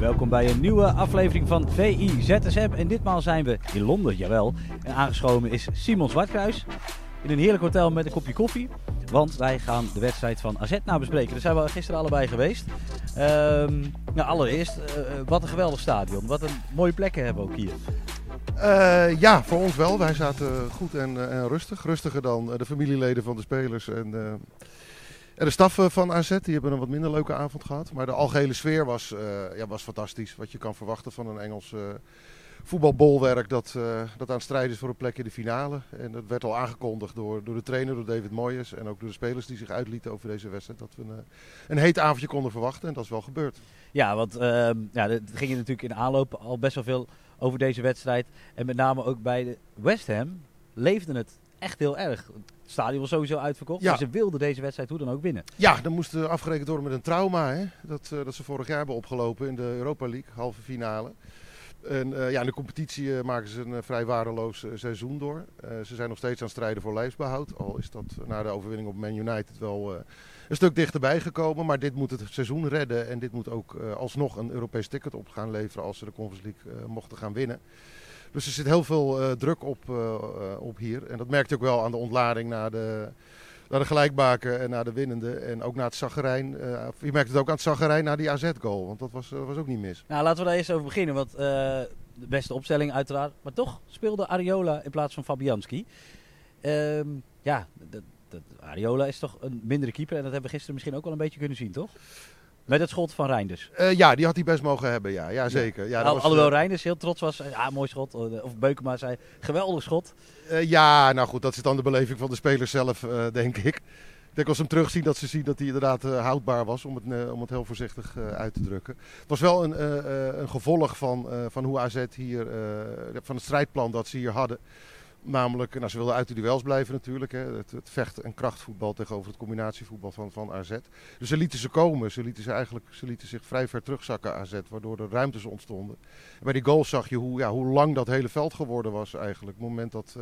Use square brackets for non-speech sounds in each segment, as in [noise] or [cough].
Welkom bij een nieuwe aflevering van VI ZSM. En ditmaal zijn we in Londen, jawel. En aangeschoven is Simon Zwartkruis. In een heerlijk hotel met een kopje koffie. Want wij gaan de wedstrijd van AZ nabespreken. Daar zijn we gisteren allebei geweest. Ehm, nou, allereerst, eh, wat een geweldig stadion. Wat een mooie plekken hebben we ook hier. Uh, ja, voor ons wel. Wij zaten goed en, en rustig. Rustiger dan de familieleden van de spelers en, en de staf van AZ. Die hebben een wat minder leuke avond gehad. Maar de algehele sfeer was, ja, was fantastisch. Wat je kan verwachten van een Engels voetbalbolwerk dat, dat aan strijden is voor een plek in de finale. En dat werd al aangekondigd door, door de trainer, door David Moyes. En ook door de spelers die zich uitlieten over deze wedstrijd. Dat we een, een heet avondje konden verwachten. En dat is wel gebeurd. Ja, want ehm, ja, ging natuurlijk in aanloop al best wel veel over deze wedstrijd. En met name ook bij de West Ham leefde het echt heel erg. Het stadion was sowieso uitverkocht, ja. maar ze wilden deze wedstrijd hoe dan ook winnen. Ja, dan moest afgerekend worden met een trauma hè? Dat, uh, dat ze vorig jaar hebben opgelopen in de Europa League, halve finale. En uh, ja, in de competitie uh, maken ze een vrij waardeloos seizoen door. ze zijn nog steeds aan het strijden voor lijfsbehoud. Al is dat na de overwinning op Man United wel een stuk dichterbij gekomen. Maar dit moet het seizoen redden. En dit moet ook alsnog een Europees ticket op gaan leveren als ze de Conference League mochten gaan winnen. Dus er zit heel veel uh, druk op, op hier. En dat merkt je ook wel aan de ontlading naar de, naar de gelijkbaken en naar de winnende. En ook naar het zaggerijn. je merkt het ook aan het zaggerijn naar die AZ-goal. Want dat was, was ook niet mis. Nou, laten we daar eerst over beginnen. Want de beste opstelling uiteraard. Maar toch speelde Ariola in plaats van Fabianski. Ehm, ja, Ariola is toch een mindere keeper. En dat hebben we gisteren misschien ook wel een beetje kunnen zien, toch? Met het schot van Reinders. Uh, ja, die had hij best mogen hebben, ja. ja zeker. Ja, Al, was, alhoewel uh, Reinders heel trots was. Ja, mooi schot. Of Beukema zei, geweldig schot. Uh, ja, nou goed, dat is dan de beleving van de spelers zelf, denk ik. Ik denk als ze hem terugzien dat ze zien dat hij inderdaad houdbaar was, om het, om het heel voorzichtig uit te drukken. Het was wel een, een gevolg van, van hoe AZ hier, van het strijdplan dat ze hier hadden. Namelijk, nou, ze wilden uit de duels blijven natuurlijk. Hè. Het, het, vecht- en krachtvoetbal tegenover het combinatievoetbal van, van AZ. Dus ze lieten ze komen. Ze lieten, ze eigenlijk, ze lieten zich vrij ver terugzakken AZ. Waardoor er ruimtes ontstonden. En bij die goals zag je hoe, ja, hoe lang dat hele veld geworden was eigenlijk. Op het moment dat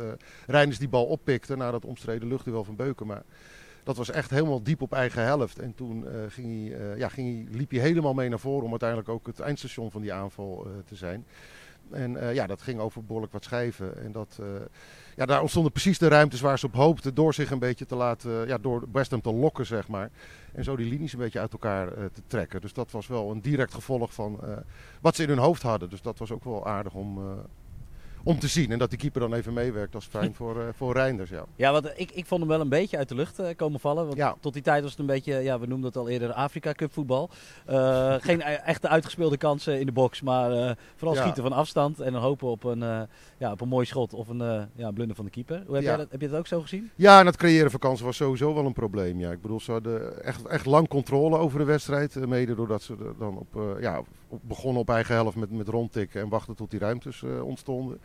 uh, die bal oppikte na dat omstreden luchtduel van Beukema. Dat was echt helemaal diep op eigen helft. En toen uh, ging hij, uh, ja, ging hij, liep hij helemaal mee naar voren om uiteindelijk ook het eindstation van die aanval te zijn. En uh, ja, dat ging over behoorlijk wat schijven. En dat, uh, ja, daar ontstonden precies de ruimtes waar ze op hoopten door zich een beetje te laten, ja, door West te lokken, zeg maar. En zo die linies een beetje uit elkaar uh, te trekken. Dus dat was wel een direct gevolg van wat ze in hun hoofd hadden. Dus dat was ook wel aardig om, om te zien. En dat die keeper dan even meewerkt, dat is fijn voor, uh, voor Reinders. Ja, ja want ik, ik vond hem wel een beetje uit de lucht uh, komen vallen. Want ja. tot die tijd was het een beetje, ja, we noemden het al eerder, Afrika Cup voetbal. Uh, [laughs] geen echte uitgespeelde kansen in de box, maar vooral schieten van afstand. En dan hopen op een, ja, op een mooi schot of een ja, blunder van de keeper. Hoe heb, jij dat, heb je dat ook zo gezien? Ja, en het creëren van kansen was sowieso wel een probleem. Ja. Ik bedoel, ze hadden echt, echt lang controle over de wedstrijd. mede doordat ze dan op, ja, op, begonnen op eigen helft met, met rondtikken en wachten tot die ruimtes ontstonden.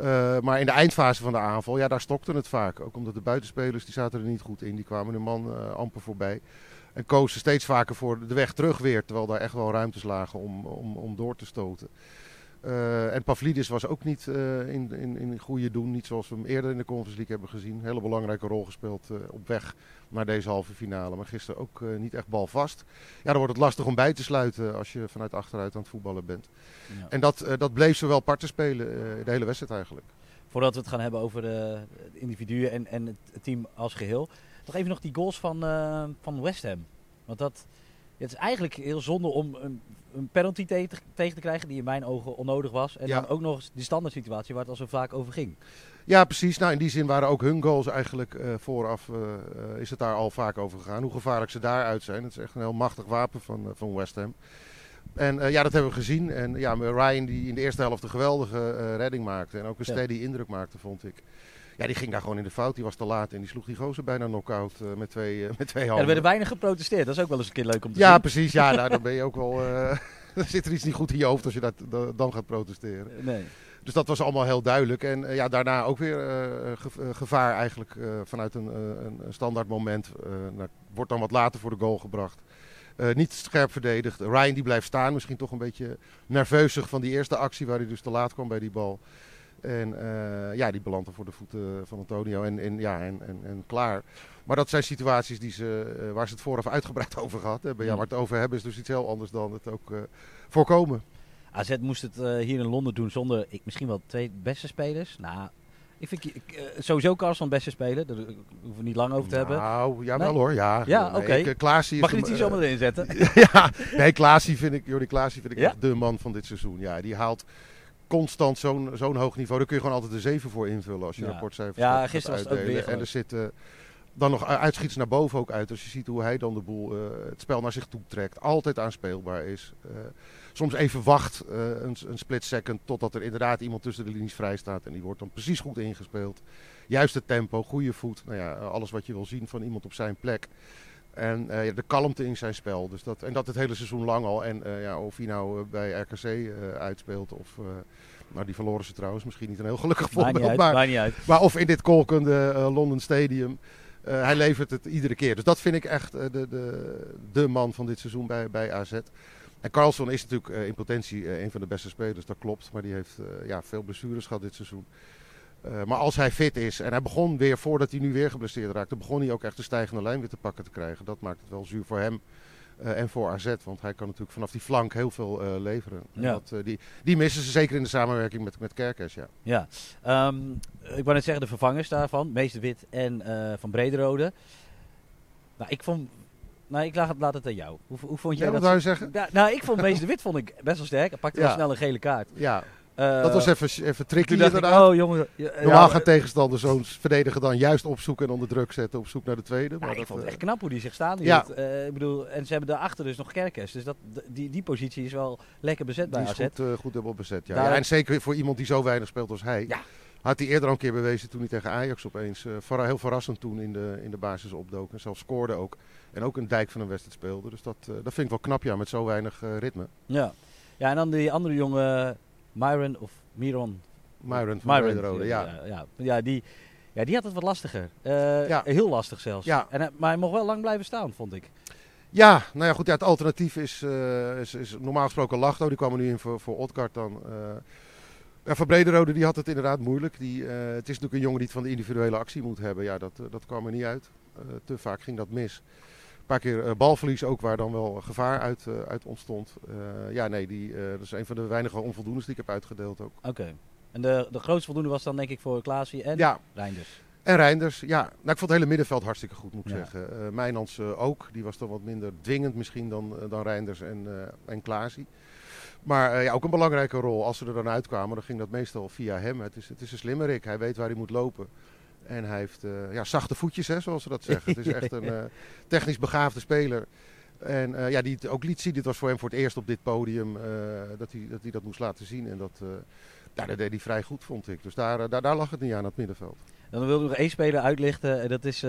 Uh, maar in de eindfase van de aanval, ja, daar stokte het vaak. Ook omdat de buitenspelers, die zaten er niet goed in. Die kwamen de man uh, amper voorbij. En kozen steeds vaker voor de weg terug weer. Terwijl daar echt wel ruimtes lagen om, om, om door te stoten. Uh, en Pavlidis was ook niet uh, in, in, in goede doen. Niet zoals we hem eerder in de Conference League hebben gezien. Hele belangrijke rol gespeeld uh, op weg naar deze halve finale. Maar gisteren ook niet echt balvast. Ja, dan wordt het lastig om bij te sluiten als je vanuit achteruit aan het voetballen bent. Ja. En dat, dat bleef zowel parten spelen de hele wedstrijd eigenlijk. Voordat we het gaan hebben over de individuen en, en het team als geheel. Nog even nog die goals van, van West Ham. Want dat... Het is eigenlijk heel zonde om een, een penalty te tegen te krijgen die in mijn ogen onnodig was. En ja. dan ook nog eens die standaard situatie waar het al zo vaak over ging. Ja, precies. Nou, in die zin waren ook hun goals eigenlijk uh, vooraf, uh, uh, is het daar al vaak over gegaan. Hoe gevaarlijk ze daaruit zijn. Het is echt een heel machtig wapen van, van West Ham. En ja, dat hebben we gezien. En ja, Ryan die in de eerste helft een geweldige redding maakte. En ook een steady ja. indruk maakte, vond ik. Ja, die ging daar gewoon in de fout. Die was te laat en die sloeg die gozer bijna knock-out eh, met, twee, eh, met twee Ja, er handen. werden weinig geprotesteerd. Dat is ook wel eens een keer leuk om te Ja, zien. precies. Ja, nou, dan ben je [laughs] ook wel... eh, dan [laughs] zit er iets niet goed in je hoofd als je dat, da- dan gaat protesteren. Nee. Dus dat was allemaal heel duidelijk. En eh, ja, daarna ook weer eh, ge- eh, gevaar eigenlijk eh, vanuit een, eh, een, standaard moment. Eh, nou, wordt dan wat later voor de goal gebracht. Eh, niet scherp verdedigd. Ryan die blijft staan. Misschien toch een beetje nerveusig van die eerste actie waar hij dus te laat kwam bij die bal. En eh, ja, die belandt dan voor de voeten van Antonio en, en, ja, en, en, en klaar. Maar dat zijn situaties die ze, eh, waar ze het vooraf uitgebreid [laughs] over gehad hebben. Ja, Ja. waar het over hebben is dus iets heel anders dan het ook eh, voorkomen. AZ moest het hier in Londen doen zonder ik, misschien wel twee beste spelers. Nou, ik vind ik, eh, sowieso Carlson beste speler. Daar hoeven we niet lang over te hebben. Nou, ja wel Nee? hoor. Ja, Ja, Nee, oké. Mag je niet hier zomaar erin zetten? [laughs] ja, nee, Klaasie vind ik, Jordi Klaasie vind ik Ja? echt de man van dit seizoen. Ja, die haalt constant zo'n zo'n hoog niveau. Daar kun je gewoon altijd een 7 voor invullen als je Ja. rapportcijfers Ja, gisteren was het ook weer En er zitten dan nog uitschieters naar boven ook uit. Als je ziet hoe hij dan de boel, eh, het spel naar zich toe trekt. Altijd aanspeelbaar is. Eh, soms even wacht, eh, een, een split second, totdat er inderdaad iemand tussen de linies vrij staat. En die wordt dan precies goed ingespeeld. Juist het tempo, goede voet. Nou ja, alles wat je wil zien van iemand op zijn plek. En eh, de kalmte in zijn spel. Dus dat, en dat het hele seizoen lang al. En eh, ja, of hij nou eh, bij RKC eh, uitspeelt of... nou, die verloren ze trouwens. Misschien niet een heel gelukkig voorbeeld. uit, Maar, maar of in dit kolkende London Stadium. hij levert het iedere keer. Dus dat vind ik echt de, de, de man van dit seizoen bij, bij AZ. En Carlson is natuurlijk in potentie een van de beste spelers, dat klopt. Maar die heeft ja, veel blessures gehad dit seizoen. Eh, maar als hij fit is, en hij begon weer voordat hij nu weer geblesseerd raakte, begon hij ook echt de stijgende lijn weer te pakken te krijgen. Dat maakt het wel zuur voor hem eh, en voor AZ. Want hij kan natuurlijk vanaf die flank heel veel eh, leveren. En Ja. dat, die, die missen ze zeker in de samenwerking met, met Kerkers, ja. Ja. Ehm, ik wou net zeggen, de vervangers daarvan, Meester Wit en Van Brederode. Nou, ik vond... Nou, ik laat het, laat het aan jou. Hoe, hoe vond jij Ja, wat dat? je zeggen? Ja, nou, ik vond Meester Wit vond ik best wel sterk. Hij pakte wel snel een gele kaart. Ja, Eh, dat was even, even tricky ik, inderdaad. oh jongen. ja, Normaal gaan tegenstanders zo'n verdediger dan juist opzoeken en onder druk zetten op zoek naar de tweede. Ja, Maar ik dat, vond het eh, echt knap hoe die zich staan Ja. Eh, ik bedoel, en ze hebben daarachter dus nog Kerkers. Dus dat, die, die positie is wel lekker bezet bij die is goed, eh, goed dubbel bezet. Ja. Daar- en zeker voor iemand die zo weinig speelt als hij. Ja. Had hij eerder al een keer bewezen toen hij tegen Ajax opeens heel verrassend toen in de, in de basis opdook. En zelfs scoorde ook. En ook een dijk van een wedstrijd speelde. Dus dat, dat vind ik wel knap ja, met zo weinig ritme. Ja. ja, en dan die andere jongen, Myron of Miron. Myron van Myron, Brederode, ja. ja, ja, ja, die, ja, die had het wat lastiger. Eh, Ja. Heel lastig zelfs. Ja. En, maar hij mocht wel lang blijven staan, vond ik. Ja, nou ja, goed. Ja, het alternatief is, eh, is, is normaal gesproken Lachto. Die kwam er nu in voor, voor Odgaard dan. eh. Ja, van Brederode die had het inderdaad moeilijk. Die, het is natuurlijk een jongen die het van de individuele actie moet hebben. Ja, dat, dat kwam er niet uit. Te vaak ging dat mis. Een paar keer eh, balverlies ook, waar dan wel gevaar uit, eh, uit ontstond. Eh, ja, nee, die, dat is een van de weinige onvoldoendes die ik heb uitgedeeld ook. Oké. En de, de grootste voldoende was dan denk ik voor Klaasie en Ja, Reinders. en Reinders, ja. Nou, ik vond het hele middenveld hartstikke goed, moet ik Ja. zeggen. Uh, Mijnans ook. Die was dan wat minder dwingend misschien dan, dan Reinders en, en Klaasie. Maar ja, ook een belangrijke rol. Als ze er dan uitkwamen, dan ging dat meestal via hem. Het is, het is een slimmerik. Hij weet waar hij moet lopen. En hij heeft eh, ja, zachte voetjes, hè, zoals ze dat zeggen. Het is echt een [laughs] eh, technisch begaafde speler. En eh, ja, die het ook liet zien. Dit was voor hem voor het eerst op dit podium dat, hij, dat hij dat moest laten zien. En dat, ja, dat deed hij vrij goed, vond ik. Dus daar, daar, daar lag het niet aan, het middenveld. Dan wil ik nog één speler uitlichten. En dat is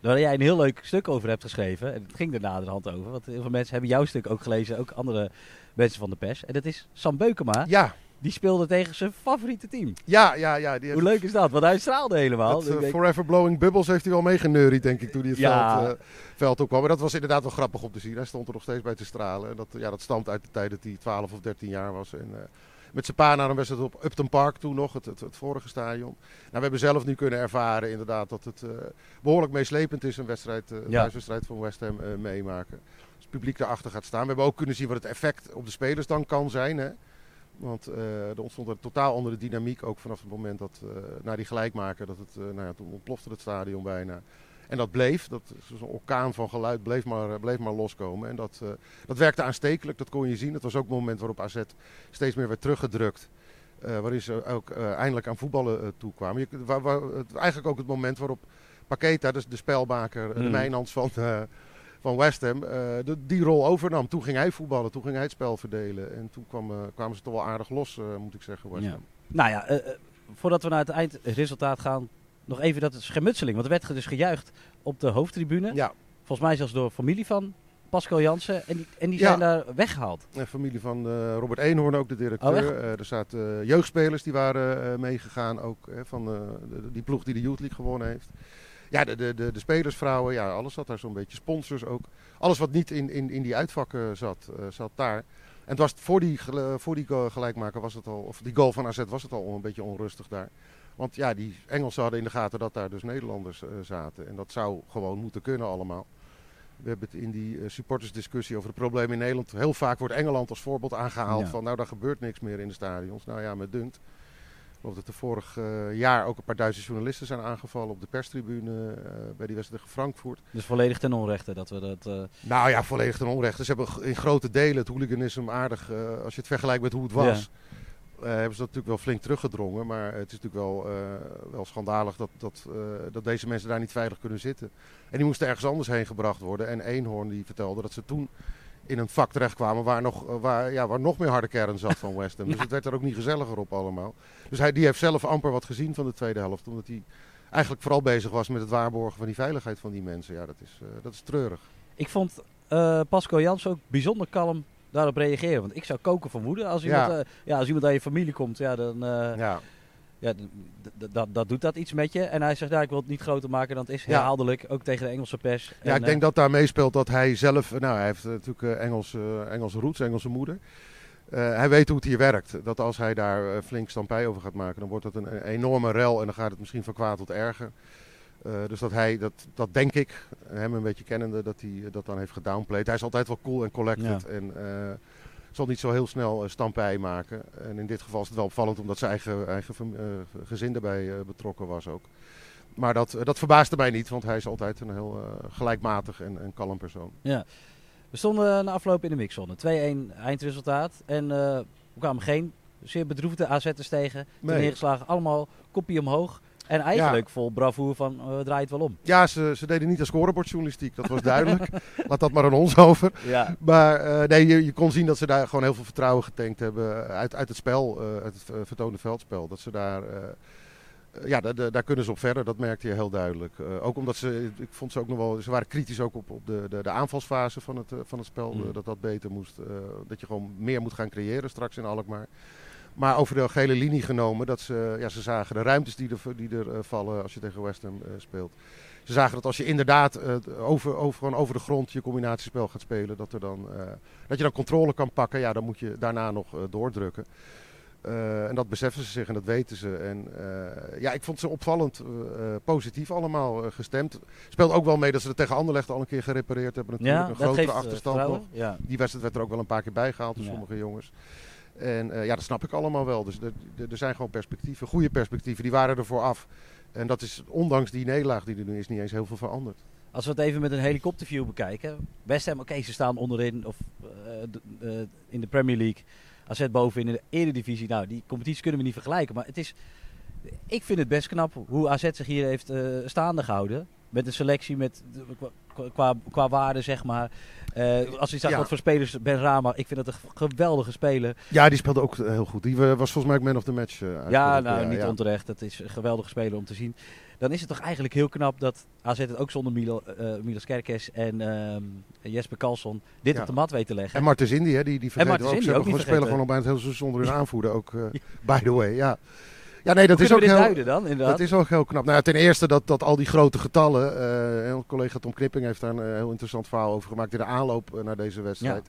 waar jij een heel leuk stuk over hebt geschreven. En het ging er naderhand over. Want heel veel mensen hebben jouw stuk ook gelezen. Ook andere mensen van de pers. En dat is Sam Beukema. Ja, Die speelde tegen zijn favoriete team. ja, ja. ja die Hoe leuk is dat? Want hij straalde helemaal. Eh, Forever Blowing Bubbles heeft hij wel meegeneuried, denk ik, toen hij het Ja. veld, eh, veld opkwam. Maar dat was inderdaad wel grappig om te zien. Hij stond er nog steeds bij te stralen. En dat, ja, dat stamt uit de tijd dat hij 12 of 13 jaar was. En, eh, met zijn pa naar een wedstrijd op Upton Park toen nog, het, het, het vorige stadion. Nou, we hebben zelf nu kunnen ervaren inderdaad dat het eh, behoorlijk meeslepend is een wedstrijd, een Ja. thuiswedstrijd van West Ham meemaken. Als het publiek daarachter gaat staan. We hebben ook kunnen zien wat het effect op de spelers dan kan zijn. Hè? Want eh, er ontstond een totaal andere dynamiek ook vanaf het moment dat, eh na die gelijkmaker, dat het, eh, nou ja, toen ontplofte het stadion bijna. En dat bleef, dat zo'n orkaan van geluid bleef maar, bleef maar loskomen. En dat, dat werkte aanstekelijk, dat kon je zien. Het was ook het moment waarop AZ steeds meer werd teruggedrukt. eh, waarin ze ook eindelijk aan voetballen toekwamen. Je, waar, waar, het, eigenlijk ook het moment waarop Paqueta, dus de spelmaker, de Mm. Mijnans van, van West Ham, eh, de, die rol overnam. Toen ging hij voetballen, toen ging hij het spel verdelen. En toen kwam, eh, kwamen ze toch wel aardig los, eh, moet ik zeggen, West Ja. Ham. Nou ja, voordat we naar het eindresultaat gaan. nog even dat schermutseling. Want er werd dus gejuicht op de hoofdtribune. Ja, Volgens mij zelfs door familie van Pascal Jansen. En die, en die Ja. zijn daar weggehaald. familie van Robert Eenhoorn, ook de Oh, directeur. Eh, er zaten jeugdspelers die waren meegegaan, ook van de- die ploeg die de Youth League gewonnen heeft. Ja, de, de, de, de spelersvrouwen, ja, alles zat daar zo'n beetje. Sponsors ook. Alles wat niet in, in, in die uitvakken zat, eh, zat daar. En het was voor die, gel- voor die gelijkmaker was het al, of die goal van AZ was het al een beetje onrustig daar. Want ja, die Engelsen hadden in de gaten dat daar dus Nederlanders eh, zaten. En dat zou gewoon moeten kunnen allemaal. We hebben het in die eh, supportersdiscussie over de problemen in Nederland. Heel vaak wordt Engeland als voorbeeld aangehaald Ja. van nou daar gebeurt niks meer in de stadions. Nou ja, met dunkt. Ik geloof dat er vorig eh, jaar ook een paar Duitse journalisten zijn aangevallen op de perstribune eh, bij die wedstrijd tegen Frankfurt. Dus volledig ten onrechte dat we dat... eh, Nou ja, volledig ten onrechte. Ze hebben in grote delen het hooliganisme aardig, als je het vergelijkt met hoe het was, hebben ze dat natuurlijk wel flink teruggedrongen. Maar het is natuurlijk wel, wel schandalig dat, dat, dat deze mensen daar niet veilig kunnen zitten. En die moesten ergens anders heen gebracht worden. En Eenhoorn die vertelde dat ze toen in een vak terechtkwamen waar nog, eh, waar, ja, waar nog meer harde kern zat van West Ham. [laughs] Dus het werd er ook niet gezelliger op allemaal. Dus hij, die heeft zelf amper wat gezien van de tweede helft. Omdat hij eigenlijk vooral bezig was met het waarborgen van die veiligheid van die mensen. Ja, dat is, eh, dat is treurig. Ik vond eh, Pascal Jansen ook bijzonder kalm daarop reageren. Want ik zou koken van woede. Als iemand, Ja. ja. ja, als iemand aan je familie komt, ja, dan... eh, Ja. Ja, dat, dat doet dat iets met je. En hij zegt, ja, ik wil het niet groter maken dan het is. Ja. Herhaaldelijk, ook tegen de Engelse pers. Ja, En, ik denk eh, dat daar meespeelt dat hij zelf, nou hij heeft eh, natuurlijk eh, Engelse, Engelse roots, Engelse moeder. Eh, hij weet hoe het hier werkt. Dat als hij daar eh, flink stampij over gaat maken, dan wordt het een, een enorme rel en dan gaat het misschien van kwaad tot erger. Eh, dus dat hij, dat, dat denk ik, hem een beetje kennende, dat hij eh, dat dan heeft gedownplayed. Hij is altijd wel cool en collected Ja. en eh, zal niet zo heel snel eh, stampij maken. En in dit geval is het wel opvallend omdat zijn eigen, eigen eh, gezin erbij eh, betrokken was ook. Maar dat, dat verbaasde mij niet, want hij is altijd een heel gelijkmatig en, en kalm persoon. We stonden na afloop in de mixzone. 2-1 eindresultaat. En eh, we kwamen geen zeer bedroefde AZ'ers tegen. Nee. neergeslagen, allemaal kopie omhoog. En eigenlijk vol bravoure van, eh, we draaien het wel om. Ja, ze, ze deden niet aan scorebordjournalistiek, dat was duidelijk. [laughs] Laat dat maar aan ons over. Ja, Maar eh, nee, je, je kon zien dat ze daar gewoon heel veel vertrouwen getankt hebben uit, uit het spel, eh, uit het eh, vertoonde veldspel. Dat ze daar, eh, eh, ja, daar, kunnen ze op verder, dat merkte je heel duidelijk. Eh, ook omdat ze, ik vond ze ook nog wel, ze waren kritisch ook op, op de, de, de aanvalsfase van het, eh, van het spel. Mm. eh, dat dat beter moest, eh, dat je gewoon meer moet gaan creëren straks in Alkmaar. Maar over de gele linie genomen, dat ze, ja, ze zagen de ruimtes die er, die er eh, vallen als je tegen West Ham eh, speelt. Ze zagen dat als je inderdaad eh, over, over, gewoon over de grond je combinatiespel gaat spelen, dat, er dan, dat je dan controle kan pakken. Ja, dan moet je daarna nog doordrukken. En dat beseffen ze zich en dat weten ze. En ja, ik vond ze opvallend positief allemaal gestemd. Speelt ook wel mee dat ze er tegen Anderlecht al een keer gerepareerd hebben. Natuurlijk ja een grotere achterstand nog. Ja. Die wedstrijd werd er ook wel een paar keer bijgehaald door Ja. sommige jongens. En eh, ja, dat snap ik allemaal wel. Dus er, zijn gewoon perspectieven, goede perspectieven, die waren er vooraf. En dat is, ondanks die nederlaag die er nu is, niet eens heel veel veranderd. Als we het even met een helikopterview bekijken. West Ham, oké, ze staan onderin of, eh, eh, in de Premier League. AZ bovenin in de Eredivisie. Nou, die competities kunnen we niet vergelijken. Maar het is, ik vind het best knap hoe AZ zich hier heeft staande gehouden. Met een selectie met, qua, qua, waarde, zeg maar. Eh, als je zag Ja. wat voor spelers Ben Rama, ik vind dat een geweldige speler. Ja, die speelde ook heel goed. Die eh, was volgens mij ook man of the match. eh, Ja, nou, niet ja. onterecht. Dat is een geweldige speler om te zien. Dan is het toch eigenlijk heel knap dat AZ het ook zonder Milo, eh Milos Kerkes en ehm, Jesper Karlsson dit op de mat weten te leggen. En Martens Indy, hè, die, die vergeten ook. Indy Ze hebben ook gewoon spelen gewoon al bijna het hele seizoen zonder hun [laughs] aanvoerder ook. eh, by the way, ja. Ja, nee, dat Hoe is ook heel... duiden dan, inderdaad? Dat is ook heel knap. Nou, ja, ten eerste dat, dat al die grote getallen. en collega Tom Knipping heeft daar een eh, heel interessant verhaal over gemaakt in de aanloop eh, naar deze wedstrijd.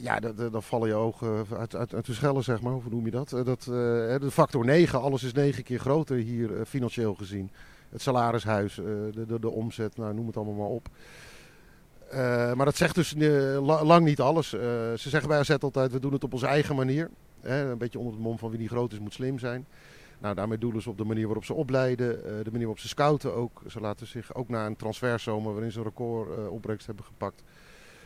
Ja, dan vallen je ogen uit, uit, uit de schellen, zeg maar. Hoe noem je dat? Dat de factor 9, alles is negen keer groter hier financieel gezien. Het salarishuis, de, de, de omzet, nou, noem het allemaal maar op. Maar dat zegt dus la- lang niet alles. Ze zeggen bij AZ altijd, we doen het op onze eigen manier. Hè, een beetje onder het mom van wie niet groot is, moet slim zijn. Nou, daarmee doelen ze op de manier waarop ze opleiden, eh, de manier waarop ze scouten ook. Ze laten zich ook na een transferzomer waarin ze een record eh, opbrengst hebben gepakt.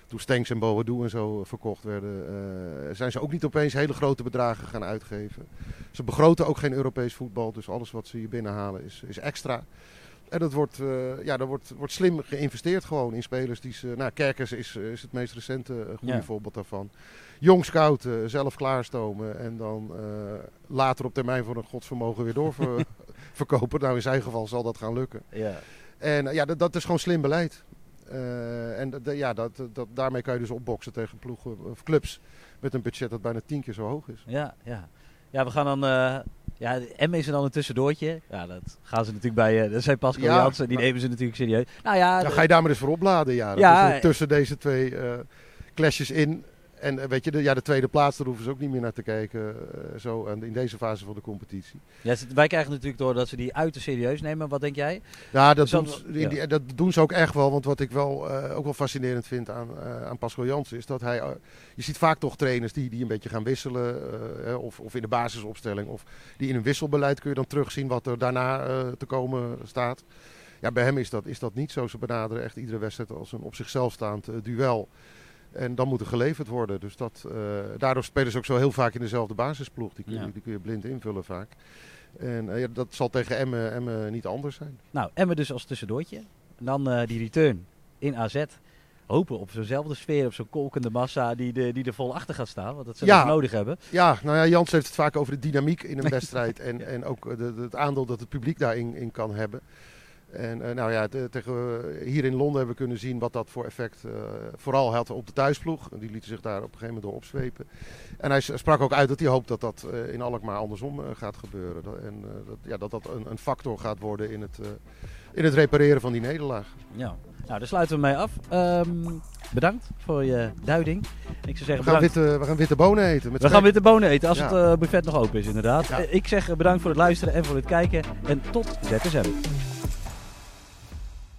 Toen Stenks en Boadu en zo verkocht werden, eh, zijn ze ook niet opeens hele grote bedragen gaan uitgeven. Ze begroten ook geen Europees voetbal, dus alles wat ze hier binnenhalen is, is extra. En dat wordt, eh, ja, dat wordt, wordt slim geïnvesteerd gewoon in spelers die ze... Nou, Kerkers is, is het meest recente eh, goede Ja. voorbeeld daarvan. Jong scouten, zelf klaarstomen en dan eh, later op termijn voor een godsvermogen weer door, [laughs] verkopen. Nou, in zijn geval zal dat gaan lukken. Ja. En eh, ja, dat, dat is gewoon slim beleid. Eh, en ja, dat, dat, daarmee kan je dus opboksen tegen ploegen of clubs met een budget dat bijna tien keer zo hoog is. Ja, ja. Ja, we gaan dan... eh ja, M is er dan een tussendoortje. Ja, dat gaan ze natuurlijk bij... eh dat zijn Pascal Ja, Jansen, die nemen ze natuurlijk serieus. Nou ja, Dan ga je daar maar eens voor opladen. Ja, Ja, tussen deze twee clashes in. En eh, weet je, de, ja, de tweede plaats, daar hoeven ze ook niet meer naar te kijken. eh, zo en in deze fase van de competitie. ja, wij krijgen natuurlijk door dat ze die uiterst serieus nemen. Wat denk jij? Ja, dat, doen, ze- in ja. die- dat doen ze ook echt wel. Want wat ik wel, eh, ook wel fascinerend vind aan, eh, aan Pascal Jansen is dat hij. je ziet vaak toch trainers die, die een beetje gaan wisselen. of, of in de basisopstelling. Of die in een wisselbeleid kun je dan terugzien wat er daarna te komen staat. Ja, bij hem is dat, is dat niet zo. Ze benaderen echt iedere wedstrijd als een op zichzelf staand duel. En dan moet er geleverd worden. Dus dat, eh, daardoor spelen ze ook zo heel vaak in dezelfde basisploeg. Die kun, Ja. die kun je blind invullen vaak. En eh, ja, dat zal tegen Emmen, Emmen niet anders zijn. Nou, Emmen dus als tussendoortje. En dan eh, die return in AZ. Hopen op zo'nzelfde sfeer, op zo'n kolkende massa die, de, die er vol achter gaat staan. Want dat ze Ja. nodig hebben. Ja, nou ja, Jans heeft het vaak over de dynamiek in een wedstrijd en, [laughs] en ook de, de- het aandeel dat het publiek daarin in kan hebben. En eh, nou ja, te- tegen, eh, hier in Londen hebben we kunnen zien wat dat voor effect eh, vooral had op de thuisploeg. Die lieten zich daar op een gegeven moment door opzwepen. En hij sprak ook uit dat hij hoopt dat dat in Alkmaar andersom gaat gebeuren. Dat- En dat, ja, dat dat een, een factor gaat worden in het, in het repareren van die nederlaag. Ja. Nou, daar sluiten we mee af. Ehm, bedankt voor je duiding. Ik zou zeggen, We gaan, witte, we gaan witte bonen eten. Met We gaan witte bonen eten als Ja. het buffet nog open is, inderdaad. Ja. Ik zeg bedankt voor het luisteren en voor het kijken. En tot ZSM.